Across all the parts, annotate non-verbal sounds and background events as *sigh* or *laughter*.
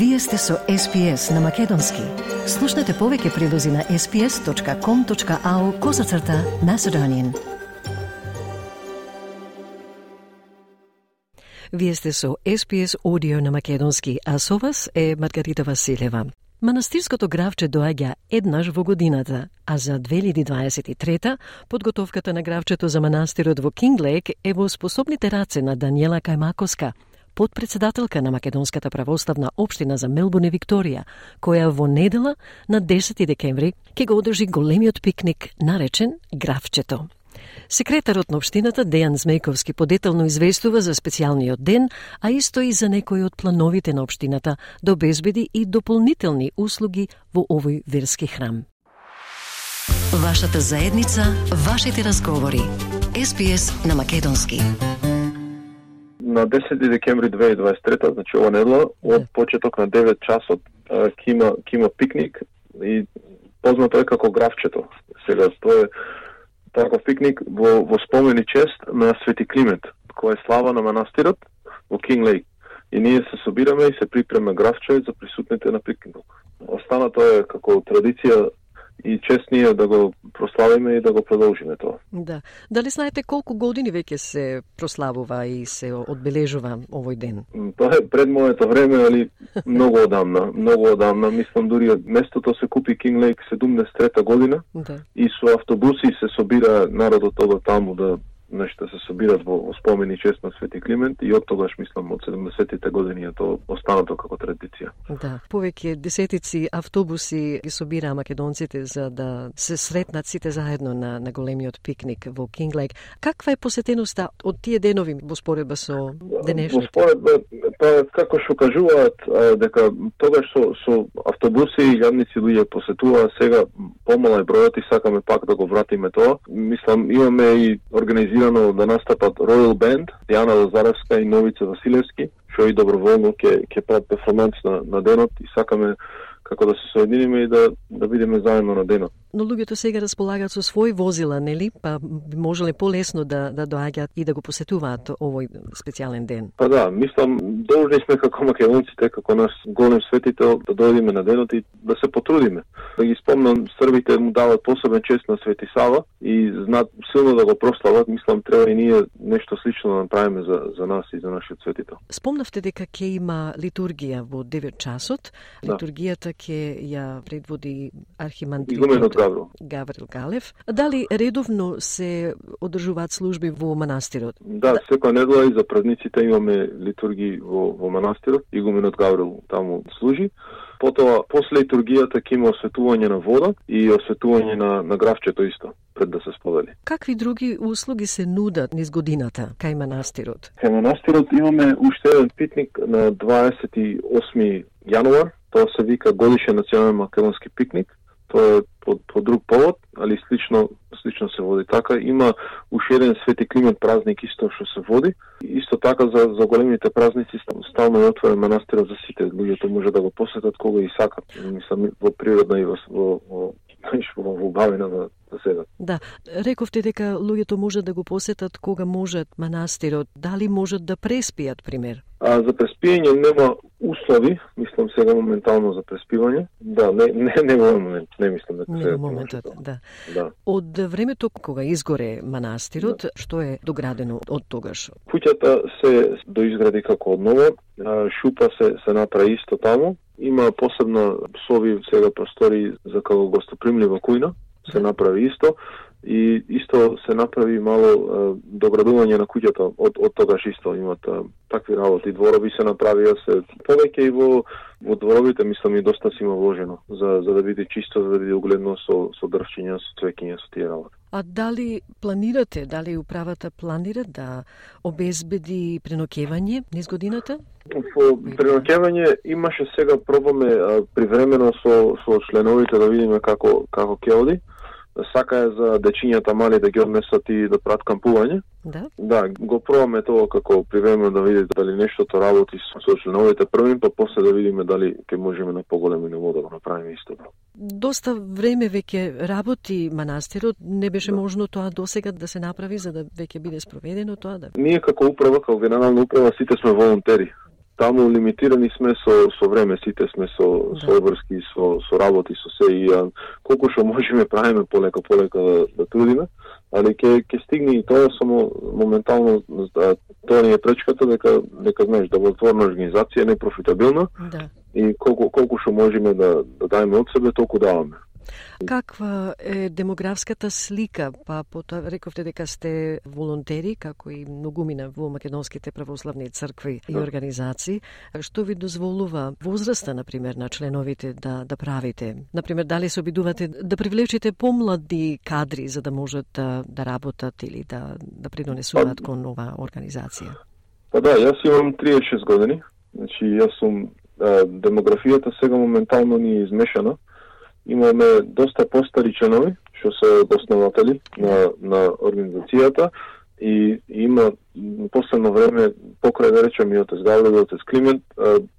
Вие сте со SPS на Македонски. Слушнете повеќе прилози на sps.com.au козацрта на Седонин. Вие сте со SPS Audio на Македонски, а со вас е Маргарита Василева. Манастирското гравче доаѓа еднаш во годината, а за 2023 подготовката на гравчето за манастирот во Кинглейк е во способните раце на Даниела Кајмакоска – подпредседателка на Македонската православна општина за Мелбурн и Викторија, која во недела на 10 декември ќе го одржи големиот пикник наречен Графчето. Секретарот на општината Дејан Змејковски подетелно известува за специјалниот ден, а исто и за некои од плановите на општината да обезбеди и дополнителни услуги во овој верски храм. Вашата заедница, вашите разговори. СПС на Македонски на 10 декември 2023, значи ова недела, од почеток на 9 часот, ќе има, ќе има пикник и познато е како графчето. Сега, тоа е таков пикник во, во спомени чест на Свети Климент, која е слава на манастирот во Кинг Лейк. И ние се собираме и се припреме графче за присутните на пикникот. Останато е како традиција и чест ние да го прославиме и да го продолжиме тоа. Да. Дали знаете колку години веќе се прославува и се одбележува овој ден? Тоа е пред моето време, али многу одамна, многу одамна. Мислам дури местото се купи Кинг Лейк 73 година да. и со автобуси се собира народот тоа таму да нешто се собират во, во спомени чест на Свети Климент и од тогаш мислам од 70-тите години е тоа останато како традиција. Да, повеќе десетици автобуси ги собираа македонците за да се сретнат сите заедно на на големиот пикник во Кинглейк. Каква е посетеноста од тие денови во споредба со денешните? Во споредба па како што кажуваат дека тогаш со со автобуси и јадници луѓе посетуваа, сега помала е бројот и сакаме пак да го вратиме тоа. Мислам имаме и организирано да настапат Royal Band, Диана Лазаревска и Новица Василевски, што и доброволно ќе ќе прават перформанс на, на денот и сакаме како да се соединиме и да да бидеме заедно на денот. Но луѓето сега располагаат со своји возила, нели? Па би можеле полесно да да доаѓаат и да го посетуваат овој специјален ден. Па да, мислам должни сме како македонците, како наш голем светител да дојдеме на денот и да се потрудиме. Да ги спомнам, србите му дават посебен чест на Свети Сава и знаат силно да го прослават, мислам треба и ние нешто слично да направиме за за нас и за нашиот светител. Спомнавте дека ќе има литургија во 9 часот. Да. Литургијата ќе ја предводи архимандритот Гаврил. Гаврил Галев. Дали редовно се одржуваат служби во манастирот? Да, секоја недела и за празниците имаме литурги во, во манастирот. Игуменот Гаврил таму служи. Потоа, после литургијата ќе има осветување на вода и осветување на, на графчето исто пред да се сподели. Какви други услуги се нудат низ годината кај манастирот? Кај манастирот имаме уште еден питник на 28 јануар. Тоа се вика годишен национален македонски пикник тоа е по, по друг повод, али слично слично се води така. Има уште еден Свети Климент празник исто што се води. Исто така за за големите празници стално е отворен манастирот за сите. Луѓето може да го посетат кога и сакат. Мислам во природна и во во, во во, во бавина да, да седат. Да, рековте дека луѓето можат да го посетат кога можат манастирот. Дали можат да преспијат, пример? А за преспијање нема услови, мислам сега моментално за преспивање. Да, не не не во момент, не мислам дека не сега. моментот, да. да. Од времето кога изгоре манастирот, да. што е доградено од тогаш? Куќата се доизгради како однова, шупа се се направи исто таму, има посебна сови сега простори за како гостопримлива кујна, се да. направи исто и исто се направи мало е, доградување на куќата од од тогаш исто. Имат е, такви работи. Дворови се направија се повеќе и во во дворовите мислам и доста си има вложено за за да биде чисто за да биде угледно со со дрвчиња со цвеќиња со тие работи. А дали планирате, дали управата планира да обезбеди преноќевање низ годината? Во преноќевање имаше сега пробаме привремено со со членовите да видиме како како ќе оди сака е за дечињата мали да ги однесат и да прават кампување. Да? Да, го пробаме тоа како привремено да видите дали нештото работи со членовите првим, па после да видиме дали ќе можеме на поголемо ниво да го направиме исто. Доста време веќе работи манастирот, не беше да. можно тоа досега да се направи за да веќе биде спроведено тоа да. Ние како управа, како генерална управа сите сме волонтери таму лимитирани сме со со време, сите сме со да. со обврски, со со работи, со се и а, колку што можеме *laughs* правиме полека полека да, да трудиме, али ќе ќе стигне и тоа само моментално да, тоа не е пречката дека дека знаеш да делотворна организација не профитабилна. Да. И колку колку што можеме да да даеме од себе, толку даваме. Каква е демографската слика? Па потоа рековте дека сте волонтери, како и многумина во македонските православни цркви и да. организации. Што ви дозволува возраста, например, на членовите да, да правите? Например, дали се обидувате да привлечете помлади кадри за да можат да, да работат или да, да придонесуваат па, кон нова организација? Па да, јас имам 36 години. Значи, јас сум демографијата сега моментално ни е измешана имаме доста постари членови, што се основатели на, на организацијата и има последно време покрај да речем и од Гавлеви, отец Климент,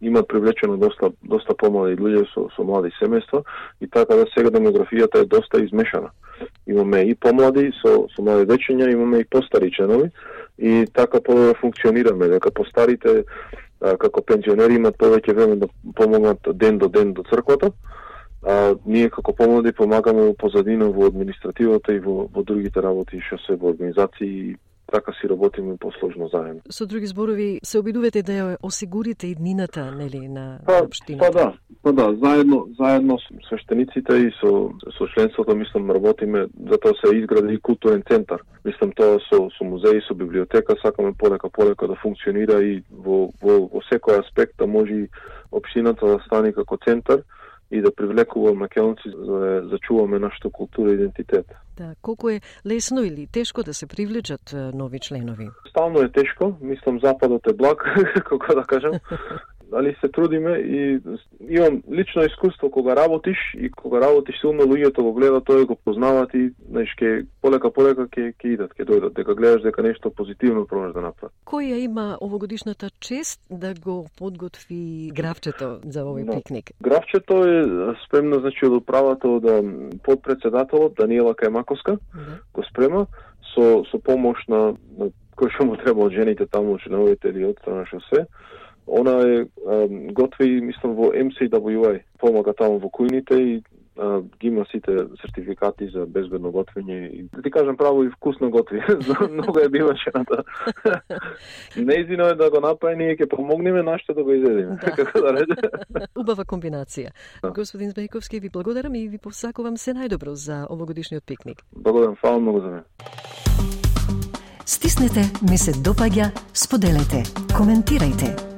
имат привлечено доста доста помлади луѓе со со млади семејства и така да сега демографијата е доста измешана. Имаме и помлади со со млади дечиња, имаме и постари членови и така да функционираме дека постарите како пензионери имат повеќе време да помогнат ден до ден до црквата а, ние како помлади помагаме во позадина во административата и во, во другите работи што се во организации така си работиме посложно заедно. Со други зборови, се обидувате да ја осигурите иднината, нели, на па, општината? Па да, па да, заедно, заедно со свештениците и со, со членството, мислам, работиме, затоа се изгради и културен центар. Мислам, тоа со, со музеи, со библиотека, сакаме полека, полека да функционира и во, во, во секој аспект да може општината да стане како центар, и да привлекува македонци за да зачуваме нашата култура и идентитет. Да, колку е лесно или тешко да се привлечат нови членови? Стално е тешко, мислам западот е благ, *laughs* како да кажам. Али се трудиме и имам лично искуство кога работиш и кога работиш силно луѓето го гледат тоа го познават и знаеш ке полека полека ќе ќе идат, ќе дојдат дека гледаш дека нешто позитивно пробаш да направи. Кој ја има овогодишната чест да го подготви графчето за овој no, пикник? Графчето е спремно значи од управата од подпредседателот Даниела Кајмаковска да. го спрема со со помош на, на кој што му треба од жените таму, членовите или од страна шосе Она е готви, мислам, во MCWA, помага таму во кујните и а, ги има сите сертификати за безбедно готвење и да ти кажам право и вкусно готви. *laughs* Многу е бива шената. *laughs* Неизино е да го направи, ние ќе помогнеме нашите да го изедеме. Да. *laughs* Како да реде. Убава комбинација. Да. Господин Збејковски, ви благодарам и ви посакувам се најдобро за овогодишниот пикник. Благодарам, фала многу за мене. Стиснете, ми се допаѓа, споделете, коментирајте.